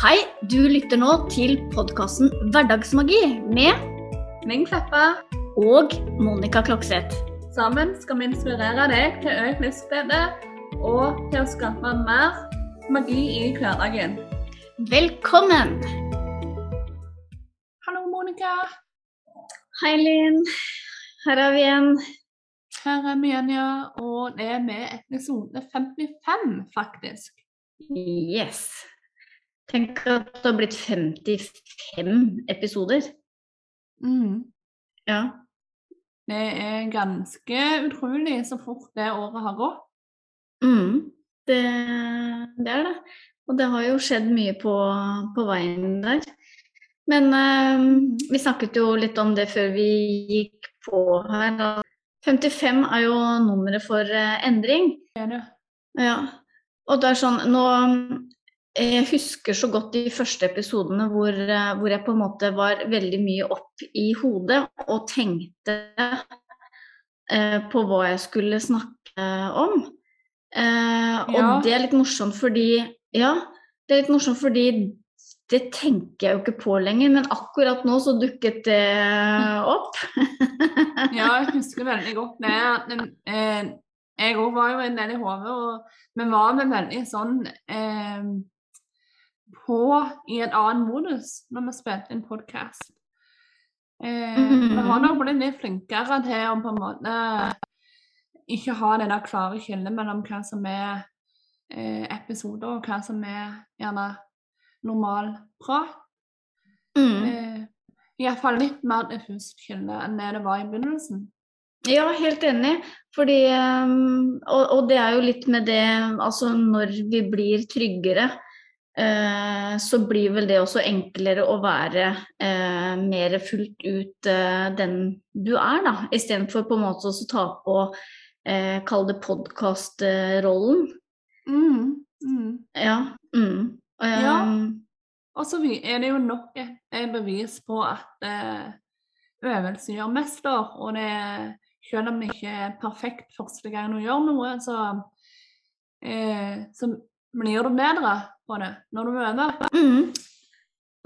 Hei, du lytter nå til podkasten Hverdagsmagi med Ming Kleppa. og Monica Klokseth. Sammen skal vi inspirere deg til økt livsglede og til å skape mer magi i hverdagen. Velkommen! Hallo, Monica. Hei, Linn. Her er vi igjen. Her er vi igjen, ja. Og det er med episode 55, faktisk. Yes. Tenk at det har blitt 55 episoder. Mm. Ja. Det er ganske utrolig så fort det året har gått. Mm. Det, det er det. Og det har jo skjedd mye på, på veien der. Men eh, vi snakket jo litt om det før vi gikk på her. og 55 er jo nummeret for eh, endring. Det er det. Ja. Og det er sånn Nå Jeg husker så godt de første episodene hvor, eh, hvor jeg på en måte var veldig mye opp i hodet og tenkte eh, på hva jeg skulle snakke om. Eh, og det er litt morsomt fordi Ja, det er litt morsomt fordi det tenker jeg jo ikke på lenger, men akkurat nå så dukket det opp. Ja, jeg husker veldig godt det. eh, Jeg òg var jo en del i hodet, og vi var med veldig sånn eh, på i en annen modus når vi spilte inn podkast. Eh, Mhm. Vi har nok blitt litt flinkere til å på en måte ikke ha det der klare skillet mellom hva som er eh, episoder, og hva som er gjerne normal prat. Mm. Eh, Iallfall litt mer diffust skille enn det det var i begynnelsen. Ja, helt enig. Fordi um, og, og det er jo litt med det Altså når vi blir tryggere, eh, så blir vel det også enklere å være eh, mer fullt ut eh, den du er, da. Istedenfor på en måte å ta på eh, Kall det podkastrollen. Mm, mm. Ja. Mm. Ja. Um, Og så er det jo nok et, et bevis på at eh, øvelse gjør mester. Og det, selv om det ikke er perfekt første gang du gjør noe, så, eh, så blir du bedre på når du øver. Mm.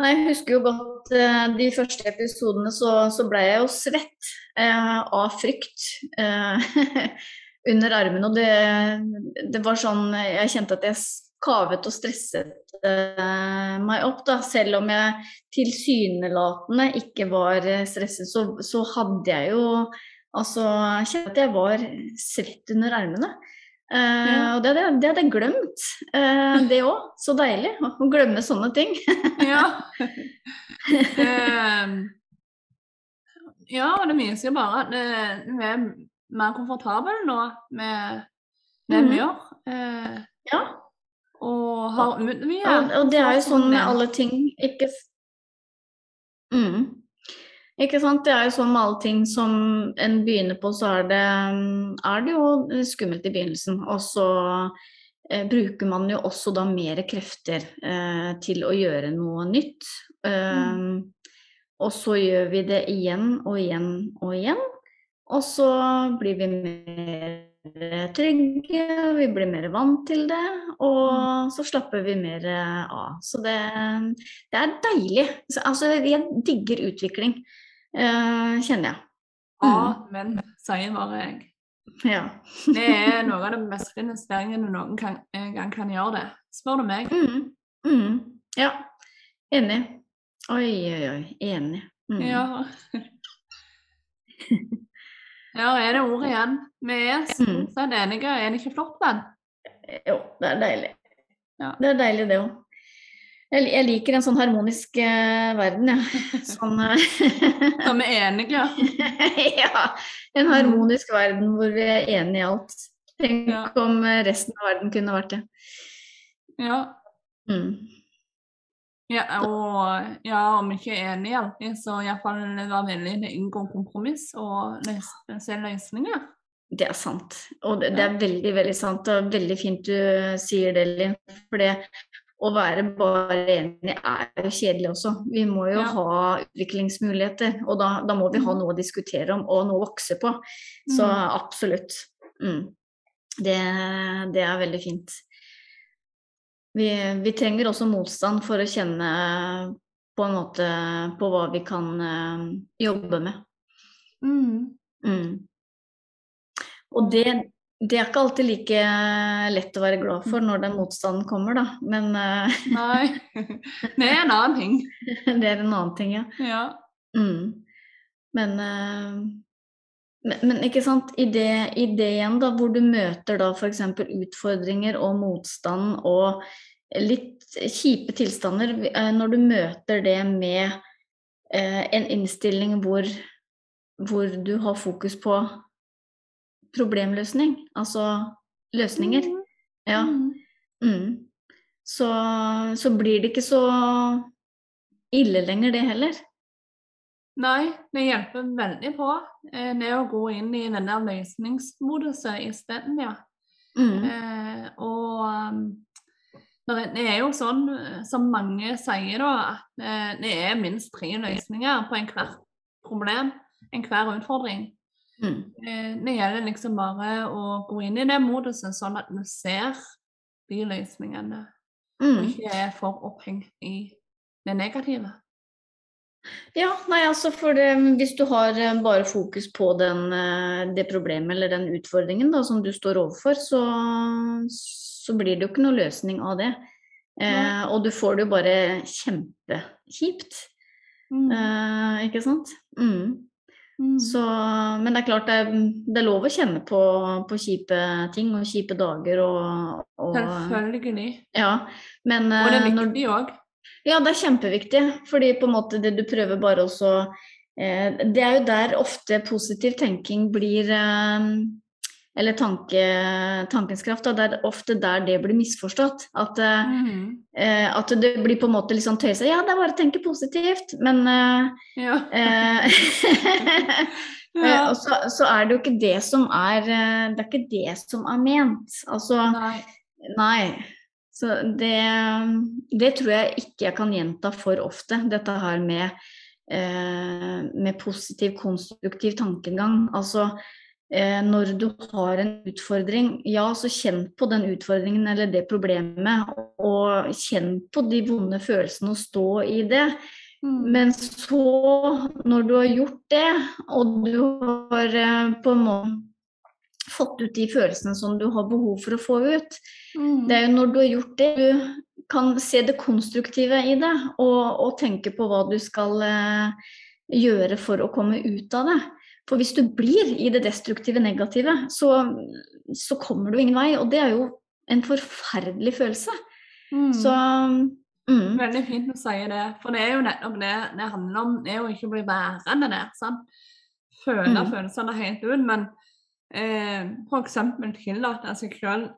Jeg husker jo godt eh, de første episodene så, så ble jeg jo svett eh, av frykt eh, under armen. Og det, det var sånn Jeg kjente at jeg kavet og stresset eh, meg opp, da. Selv om jeg tilsynelatende ikke var eh, stresset, så, så hadde jeg jo Altså, kjente at jeg var svett under armene. Ja. Og det, hadde jeg glemt, eh, det òg. Så deilig å glemme sånne ting. Ja. Eh, ja, og det viser jo bare at vi er mer komfortable nå med det vi gjør. Eh, Ja. og har utvida Og, og det er jo sånn med alle ting, ikke mm. Ikke sant. Det er jo sånn med alle ting som en begynner på, så er det, er det jo skummelt i begynnelsen. Og så eh, bruker man jo også da mer krefter eh, til å gjøre noe nytt. Eh, Og så gjør vi det igjen og igjen og igjen. Og så blir vi mer trygge, vi blir mer vant til det, og så slapper vi mer av. Så det, det er deilig. Altså, jeg digger utvikling, eh, kjenner jeg. Amen, sier bare jeg. Ja. Det er noe av den beste investeringen noen kan, en gang kan gjøre det, spør du meg. Mm, mm, ja. Enig. Oi, oi, oi. Enig. Mm. Ja. ja, er det ordet igjen? Vi er stort sett enige, er det ikke flott, venn? Jo, det er deilig. Ja. Det er deilig, det òg. Jeg, jeg liker en sånn harmonisk uh, verden, jeg. Ja. Sånn uh, Som er enige. Ja. En harmonisk verden hvor vi er enige i alt. Tenk Ja. om eh, resten av verden kunne vært det. Ja. Mm. Ja. Og ja, om ikke er enige alltid, så iallfall være villig til å inngå kompromiss og se løsninger. Det er sant. Og det, det er veldig, veldig sant. Og veldig fint du sier det, Linn. For det å være bare enig er jo kjedelig også. Vi må jo Ja. ha utviklingsmuligheter, og da, da må vi ha noe å diskutere om og noe å vokse på. Så Mm. absolutt. Mm. Det, det er veldig fint. Vi, vi, trenger også motstand for å kjenne på en måte på hva vi kan uh, jobbe med. Mm. Mm. Og det, det, er ikke alltid like lett å være glad for når den motstanden kommer, da. Men uh, Nei. Det er en annen ting. det er en annen ting, ja. ja. Mm. Men men, men, ikke sant, i det, i det, igjen, da, hvor du møter da f.eks. utfordringer og motstand og litt kjipe tilstander, eh, når du møter det med eh, en innstilling hvor, hvor, du har fokus på problemløsning, altså løsninger, mm. ja, mm. mm. så, så blir det ikke så ille lenger, det heller. Nei, det hjelper veldig på. Eh, det å gå inn i den der løsningsmoduset isteden, ja. Mm. Eh, og um, det er jo sånn som mange sier, da, at eh, det er minst tre løsninger på enhver problem, enhver utfordring. Mm. Eh, det gjelder liksom bare å gå inn i det moduset sånn at du ser de løsningene, mm. og ikke er for opphengt i det negative. Ja, nei altså for det, hvis du har eh, bare fokus på den, eh, det problemet eller den utfordringen da, som du står overfor, så, så, blir det jo ikke noe løsning av det. Eh, og du får det jo bare kjempekjipt. Mm. Eh, ikke sant? Mm. Mm. Så, men det er klart det er, det er lov å kjenne på, på, kjipe ting og kjipe dager og, og Selvfølgelig. Ja, men, og det er eh, viktig òg. Ja, det er kjempeviktig, fordi på en måte det du prøver bare også eh, Det er jo der ofte positiv tenking blir eh, Eller tanke, tankens kraft, det er ofte der det blir misforstått. At, mm. eh, at det blir på en måte litt sånn tøys Ja, det er bare å tenke positivt, men eh, ja. Eh, ja. Og så, så, er det jo ikke det som er Det er ikke det som er ment. Altså Nei. nei. Så det, det, tror jeg ikke jeg kan gjenta for ofte, dette her med, eh, med positiv, konstruktiv tankegang. Altså eh, når du har en utfordring, ja, så kjenn på den utfordringen eller det problemet. Og kjenn på de vonde følelsene og stå i det. Mm. Men så, når du har gjort det, og du har eh, på en måte fått ut de følelsene som du har behov for å få ut. Mm. Det er jo når du har gjort det, du kan se det konstruktive i det, og, og tenke på hva du skal eh, gjøre for å komme ut av det. For hvis du blir i det destruktive, negative, så, så kommer du ingen vei. Og det er jo en forferdelig følelse. Mm. Så mm. Veldig fint å si det. For det er jo nettopp det det handler om. Det er jo ikke å bli værende der. sant? Føle Mm. følelsene helt ut. Men eh, f.eks. tillate seg selv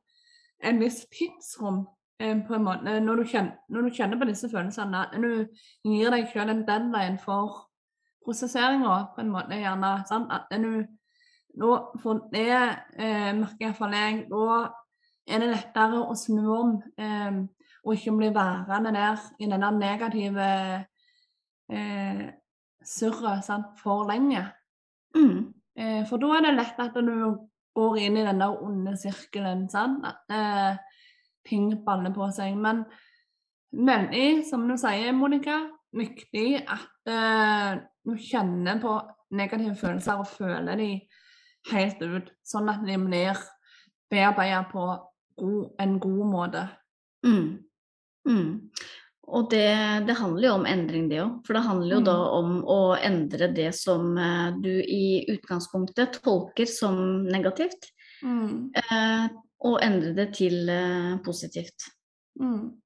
en viss tidsrom eh, på en måte, når du, kjenner, når du, kjenner, på disse følelsene, når du gir deg selv en deadline for prosesseringa på en måte, gjerne sant? at du nå for det eh, merker iallfall jeg, da er det lettere å snu om eh, og ikke bli værende der i den der negative eh, surret for lenge. Mm. Eh, for da er det lett at du går inn i den der onde sirkelen. Sant? At eh, ting baller på seg. Men veldig, som du sier, Monica, viktig at eh, du kjenner på negative følelser og føler de helt ut. Sånn at de blir bearbeidet på god, en god måte. Mm. Mm. Og det, det, handler jo om endring, det òg. For det handler jo mm. da om å endre det som eh, du i utgangspunktet tolker som negativt, mm. eh, og endre det til eh, positivt. Mm.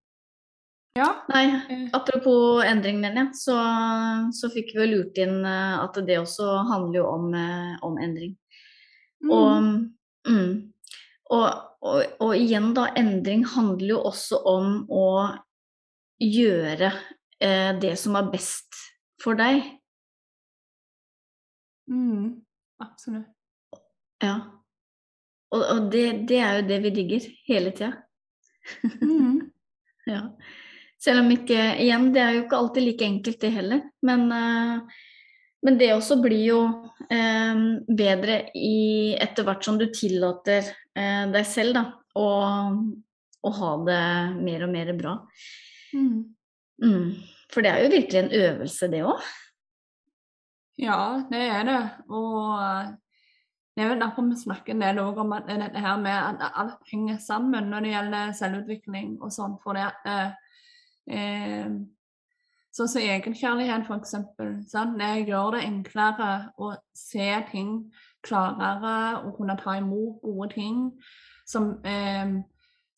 Ja. Nei, apropos endring, mener jeg, så, så fikk vi jo lurt inn at det også handler jo om, om endring. Mm. Og, mm. og, og, og igjen, da, endring handler jo også om å gjøre eh, det som er best for deg. Mm, absolutt. Ja. Og, og det, det, er jo det vi digger hele tida. Mm. ja. Selv om ikke Igjen, det er jo ikke alltid like enkelt, det heller. Men, uh, men det også blir jo eh, bedre i, etter hvert som du tillater eh, deg selv da, å, å ha det mer og mer bra. Mm. Mm. For det er jo virkelig en øvelse, det òg. Ja, det er det. Og eh, det er vel derfor vi snakker en del om at dette her med at alt henger sammen når det gjelder selvutvikling og sånn. For det at eh, Sånn som egenkjærlighet, f.eks. Sånn, det gjør det enklere å se ting klarere og kunne ta imot gode ting som, eh,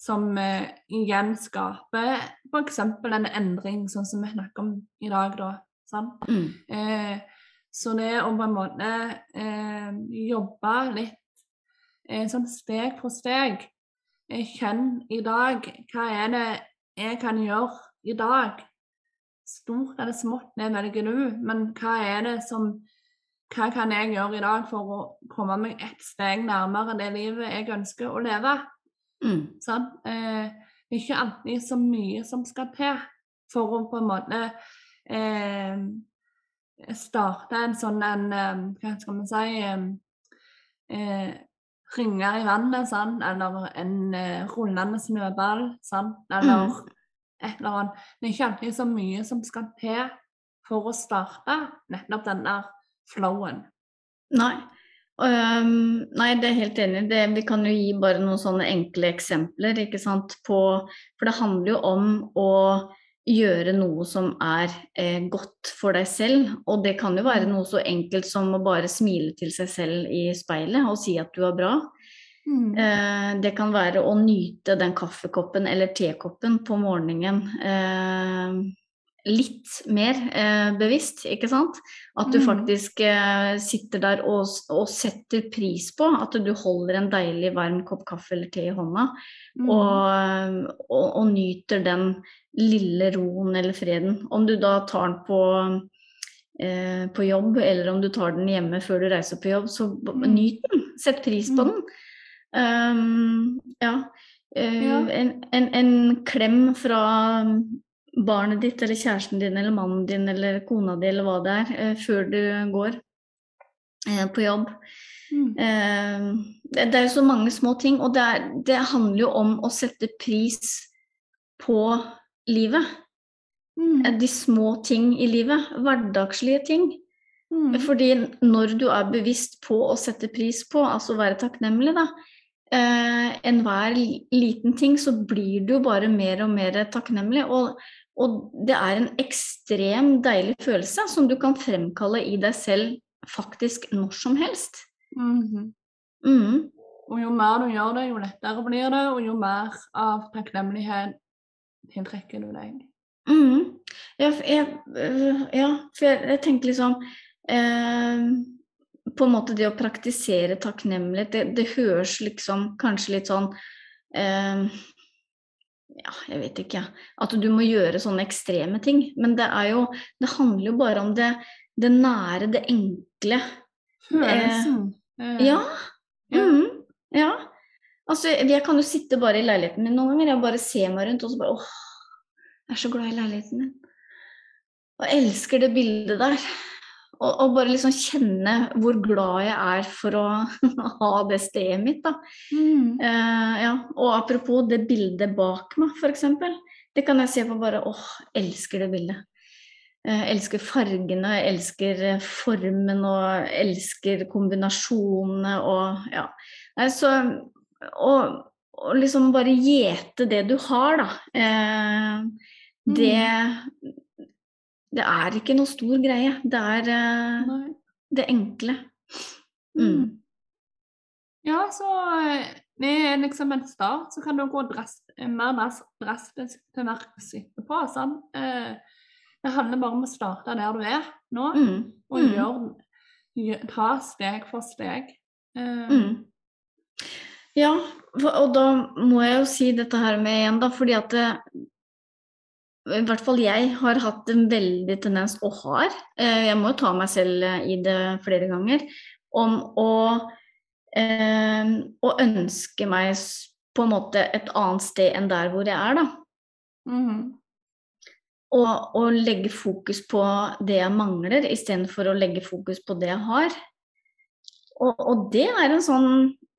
som eh, igjen skaper f.eks. en endring, sånn som vi snakker om i dag. da, sant? Mm. Eh, så det å på en måte eh, jobbe litt sånn steg for steg Kjenn i dag hva er det jeg kan gjøre i dag? Stort eller smått, det velger du, men hva er det som hva kan jeg gjøre i dag for å komme meg ett steg nærmere det livet jeg ønsker å leve? Mm. Sånn? Eh, ikke alltid så mye som skal til for å på en måte eh, starte en sånn en eh, Hva skal man si eh, Ringer i vannet, sånn, eller en eh, rullende snøball, sånn, eller Mm. et eller annet. Det er ikke alltid så mye som skal til for å starte nettopp den der flowen. Nei. Øhm, nei, det er helt enig. Det, vi kan jo gi bare noen sånne enkle eksempler, ikke sant. På, for det handler jo om å gjøre noe som er eh, godt for deg selv. Og det kan jo være noe så enkelt som å bare smile til seg selv i speilet og si at du er bra. Eh, det kan være å nyte den kaffekoppen eller tekoppen på morgenen eh, litt mer eh, bevisst, ikke sant? At du Mm. faktisk eh, sitter der og, og setter pris på at du holder en deilig varm kopp kaffe eller te i hånda, Mm. og, og, og nyter den lille roen eller freden. Om du da tar den på eh, på jobb, eller om du tar den hjemme før du reiser på jobb, så Mm. nyt den. Sett pris på Mm. den. Um, ja. Eh, Ja. En, en, en klem fra barnet ditt eller kjæresten din eller mannen din eller kona di eller hva det er, eh, før du går eh, på jobb. Mm. Eh, det, er jo så mange små ting, og det, er, det handler jo om å sette pris på livet. Mm. De små ting i livet. Hverdagslige ting. Mm. Fordi når du er bevisst på å sette pris på, altså være takknemlig, da, enhver liten ting, så blir du bare mer og mer takknemlig. Og, og det er en ekstrem deilig følelse som du kan fremkalle i deg selv faktisk når som helst. Mhm. Mm. Og jo mer du gjør det, jo lettere blir det, og jo mer av takknemlighet tiltrekker du deg. Mm. For jeg, øh, ja, for jeg, jeg tenker liksom eh, På en måte det å praktisere takknemlighet, det, det høres liksom kanskje litt sånn eh, Ja, jeg vet ikke. At du må gjøre sånne ekstreme ting. Men det er jo Det handler jo bare om det, det nære, det enkle. Følelsen. eh, Ja. Ja. Mm, ja. Altså, jeg kan jo sitte bare i leiligheten min noen ganger. Jeg bare ser meg rundt og så bare åh, jeg er så glad i leiligheten min. Og elsker det bildet der. Og, og bare liksom kjenne hvor glad jeg er for å ha det stedet mitt, da. Mm. Uh, ja. Og apropos det bildet bak meg, f.eks. Det kan jeg se på bare åh, elsker det bildet. Jeg elsker fargene, elsker formen og elsker kombinasjonene og ja. Nei, så og, og liksom bare gjete det du har, da. Eh, det Det er ikke noe stor greie. Det er uh, det enkle. Mm. Mm. Ja, så eh, det er liksom en start, så kan du gå dress, mer dras- drastisk til verks etterpå. Sånn. Eh, det handler bare om å starte der du er nå, Mm. og Mm. gjør, ta steg for steg. Eh, Mm. Ja, og da må jeg jo si dette her med igjen, da, fordi at det, i hvert fall jeg har hatt en veldig tendens, og har, eh, jeg må jo ta meg selv eh, i det flere ganger, om å, eh, å ønske meg på en måte et annet sted enn der hvor jeg er, da. Mm. Og, og legge fokus på det jeg mangler, istedenfor å legge fokus på det jeg har. Og, og det er en sånn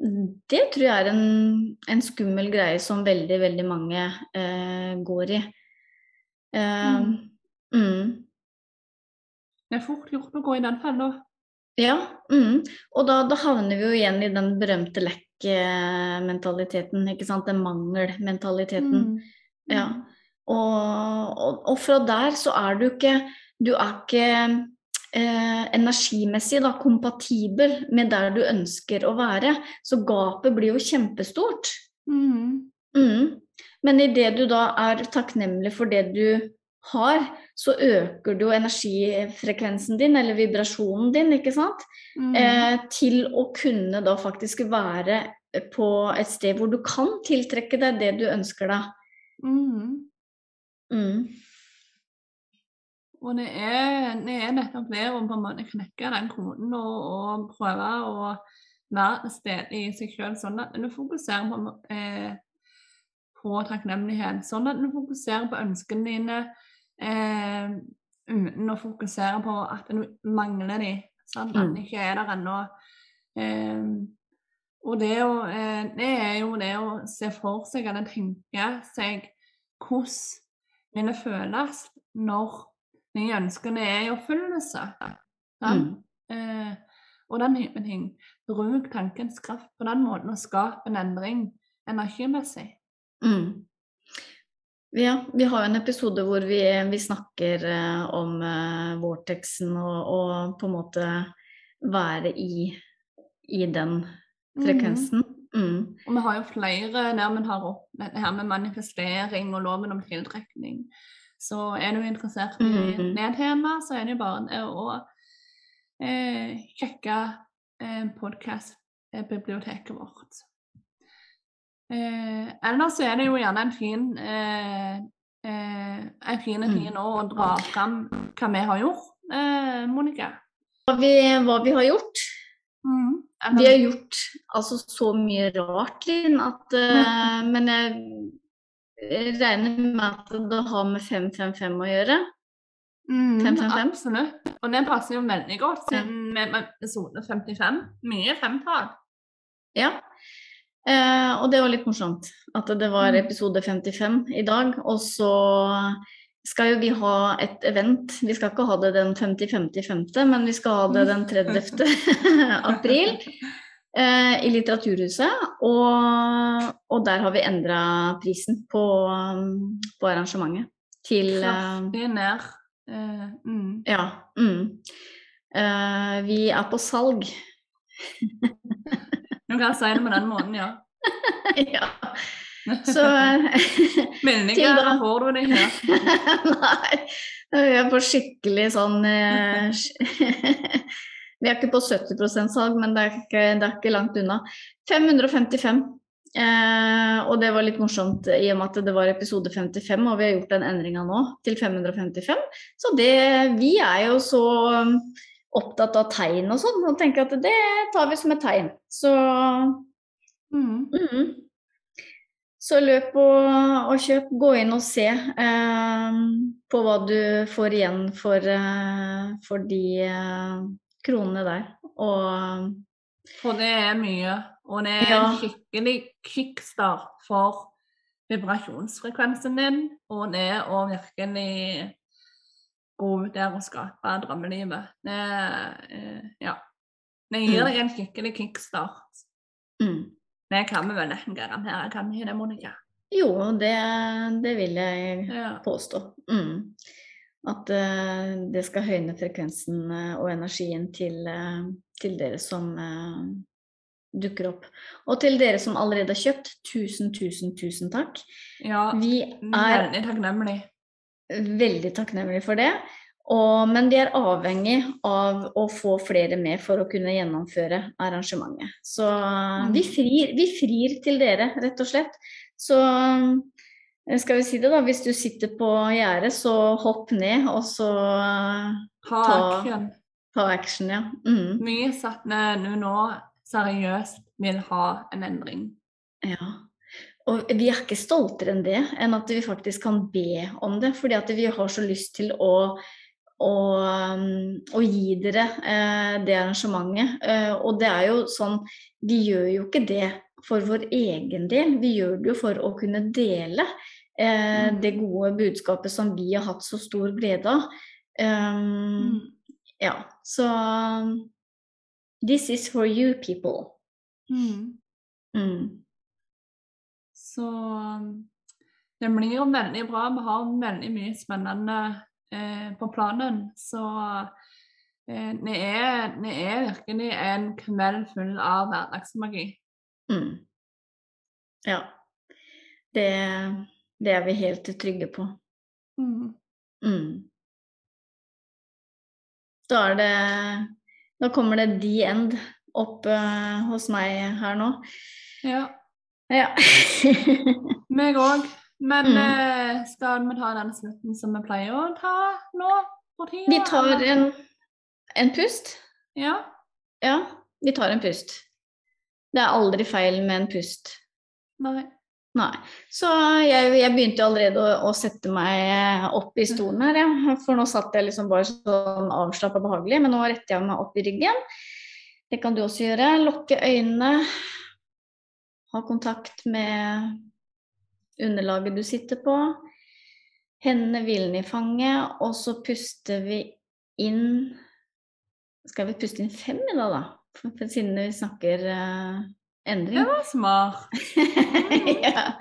det tror jeg er en, en skummel greie som veldig, veldig mange eh, går i. Eh, Mm. mm. Det er fort gjort å gå i den fella. Ja, mm. og da, da havner vi jo igjen i den berømte lekk-mentaliteten, ikke sant, den mangelmentaliteten. Mm. Ja. Og, og, og fra der så er du ikke Du er ikke eh, energimessig da, kompatibel med der du ønsker å være. Så gapet blir jo kjempestort. Mm. Men idet du da er takknemlig for det du har, så øker du energifrekvensen din, eller vibrasjonen din, ikke sant? Mm. Eh, til å kunne da faktisk være på et sted hvor du kan tiltrekke deg det du ønsker deg. Mm. Mm. Og det er, det er nettopp det å på en måte knekke den koden og, og prøve å være til stede i seg sjøl, sånn at du fokuserer på, eh, på takknemlighet. Sånn at du fokuserer på ønskene dine eh, uten å fokusere på at du mangler dem. Sant? At Mm. de ikke er der ennå. Eh, og det, å, eh, det er jo det å se for seg eller tenke seg hvordan vil det føles når de ønskene er i oppfyllelse. Mm. Eh, og den type ting. Bruk tankens kraft på den måten og skap en endring energimessig. Mm. Ja, vi har jo en episode hvor vi, vi snakker eh, om eh, vortexen og, og på en måte være i, i den frekvensen. Mm. Og vi har jo flere der vi tar opp dette her med manifestering og loven om tiltrekning. Så er du interessert i mm. det temaet, så er det jo bare å eh, sjekke eh, podkast-biblioteket vårt. Eh, ellers så er det jo gjerne en fin eh, eh, en fin ting nå å dra fram hva vi har gjort, eh, Monica. Hva, vi, hva vi har gjort? Mm. Vi har gjort altså så mye rart, Linn, at eh, Men jeg regner med at det har med 555 å gjøre. Mm, 555? Absolutt. Og det passer jo veldig godt siden vi er episode 55. Mye femtall. Ja. Eh, og det var litt morsomt at det var Mm. episode 55 i dag. Og så skal jo vi ha et event. Vi skal ikke ha det den 50-50-5., men vi skal ha det den 30. april eh, i Litteraturhuset. Og, og der har vi endra prisen på, um, på arrangementet til eh, Kraftig ned. Eh, mm. Ja. Mm. Eh, vi er på salg. Du kan si det på den måten, ja. ja. Så Meninger får du her. Nei. Vi er på skikkelig sånn eh, Vi er ikke på 70% salg, men det er ikke, det er ikke langt unna. 555. Eh, og det var litt morsomt i og med at det var episode 55, og vi har gjort den endringa nå til 555. Så det Vi er jo så opptatt av tegn og sånn, og tenker at det tar vi som et tegn. Så Mm. Mm. Så løp og, og kjøp. Gå inn og se eh, på hva du får igjen for, eh, for de eh, kronene der. Og For det er mye. Og det er Ja. en skikkelig kickstart for vibrasjonsfrekvensen din. Og det å virkelig gå der og skape drømmelivet. Det, eh, ja. det gir Mm. deg en skikkelig kickstart. mm. Det kan vi vel nesten garantere, kan vi det, Monica? Jo, det, det vil jeg Ja. påstå. Mm. At uh, det skal høyne frekvensen uh, og energien til, uh, til dere som dukker opp. Og til dere som allerede har kjøpt, tusen, tusen, tusen takk. ja. Vi er Veldig takknemlig. Veldig takknemlige for det. Og, men vi er avhengig av å få flere med for å kunne gjennomføre arrangementet. Så vi, frir, vi frir til dere, rett og slett. Så eh, skal vi si det, da. Hvis du sitter på gjerdet, så hopp ned, og så eh, Ta action. ta action, ja. Mm. Mye satt ned nå nå seriøst vil ha en endring. ja. Og vi er ikke stoltere enn det, enn at vi faktisk kan be om det. Fordi at vi har så lyst til å, å, å gi dere eh, det arrangementet. Eh, og det er jo sånn Vi gjør jo ikke det for vår egen del, vi gjør det jo for å kunne dele eh, Mm. det gode budskapet som vi har hatt så stor glede av. Um, Ja, så This is for you people. Mm. Mm. Så det blir jo veldig bra. Vi har veldig mye spennende eh, på planen. Så eh, det, er, det er virkelig en kveld full av hverdagsmagi. Mm. Ja. Det, det er vi helt trygge på. Mm. Mm. Da er det Da kommer det the end opp eh, hos meg her nå. Ja, Ja. meg òg. Men Mm. eh, skal vi ta den slutten som vi pleier å ta nå for tida? vi tar en, en pust. Ja. Ja, vi tar en pust. Det er aldri feil med en pust. Nei. Nei. Så jeg, jeg begynte allerede å, å sette meg opp i stolen her, ja. For nå satt jeg liksom bare sånn avslappa behagelig, men nå retter jeg meg opp i ryggen. Det kan du også gjøre. Lukke øynene. Ha kontakt med underlaget du sitter på. Hendene hvilende i fanget, og så puster vi inn Skal vi puste inn fem i dag, da? For, siden vi snakker uh, endring. Det var smart. ja.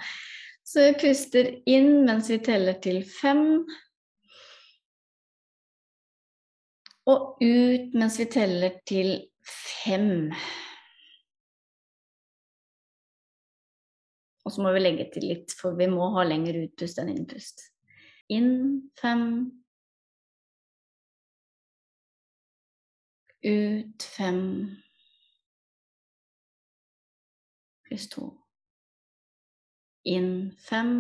Så vi puster inn mens vi teller til fem. Og ut mens vi teller til fem. Og så må vi legge til litt, for vi må ha lengre utpust enn innpust. Inn fem. Ut fem. Pluss to. Inn fem.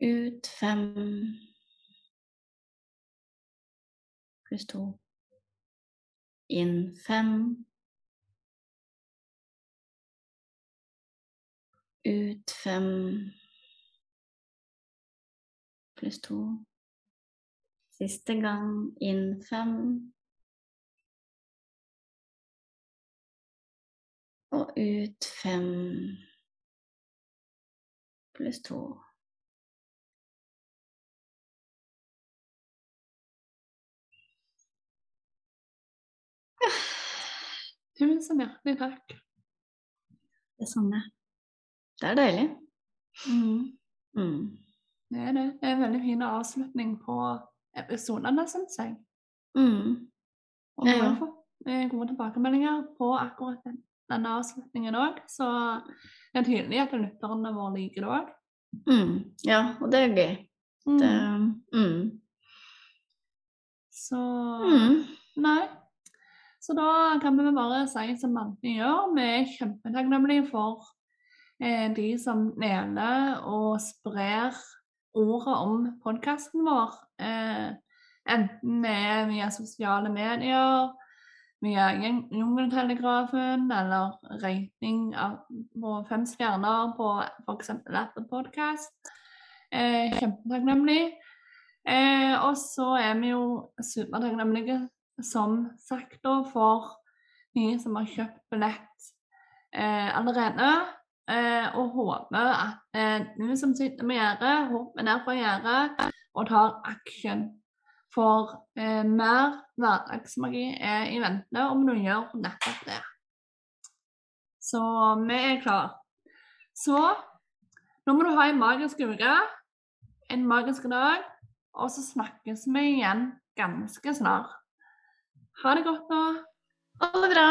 Ut fem. Pluss to. Inn fem. Ut fem. Pluss to. Siste gang. Inn fem. Og ut fem. Pluss to. Ja. Det er Det samme. Det er deilig. Mm. Mm. Det er det. Det er en veldig fin avslutning på episodene, syns jeg. Mm. Og vi har fått gode tilbakemeldinger på akkurat den, denne avslutningen òg. Så det er tydelig at lytterne våre liker det òg. Mm. Ja, og det er gøy. Det, mm. Så Mm. Nei. Så da kan vi bare si som vi gjør, vi er kjempetakknemlige for de som deler og sprer ordet om podkasten vår. Eh, enten det via sosiale medier, via Jung- Jungeltelegrafen eller rating på fem stjerner på f.eks. Apple Podcast. Eh, kjempetakknemlig. Eh, og så er vi jo supertakknemlige, som sagt, da, for de som har kjøpt billett eh, allerede. Eh, og håper at eh, du som sitter med gjerdet, hopper ned fra gjerdet og tar action. For eh, mer hverdagsmagi er i vente om du gjør nettopp det. Så vi er klare. Så nå må du ha en magisk uke, en magisk dag, og så snakkes vi igjen ganske snart. Ha det godt nå. Ha det bra.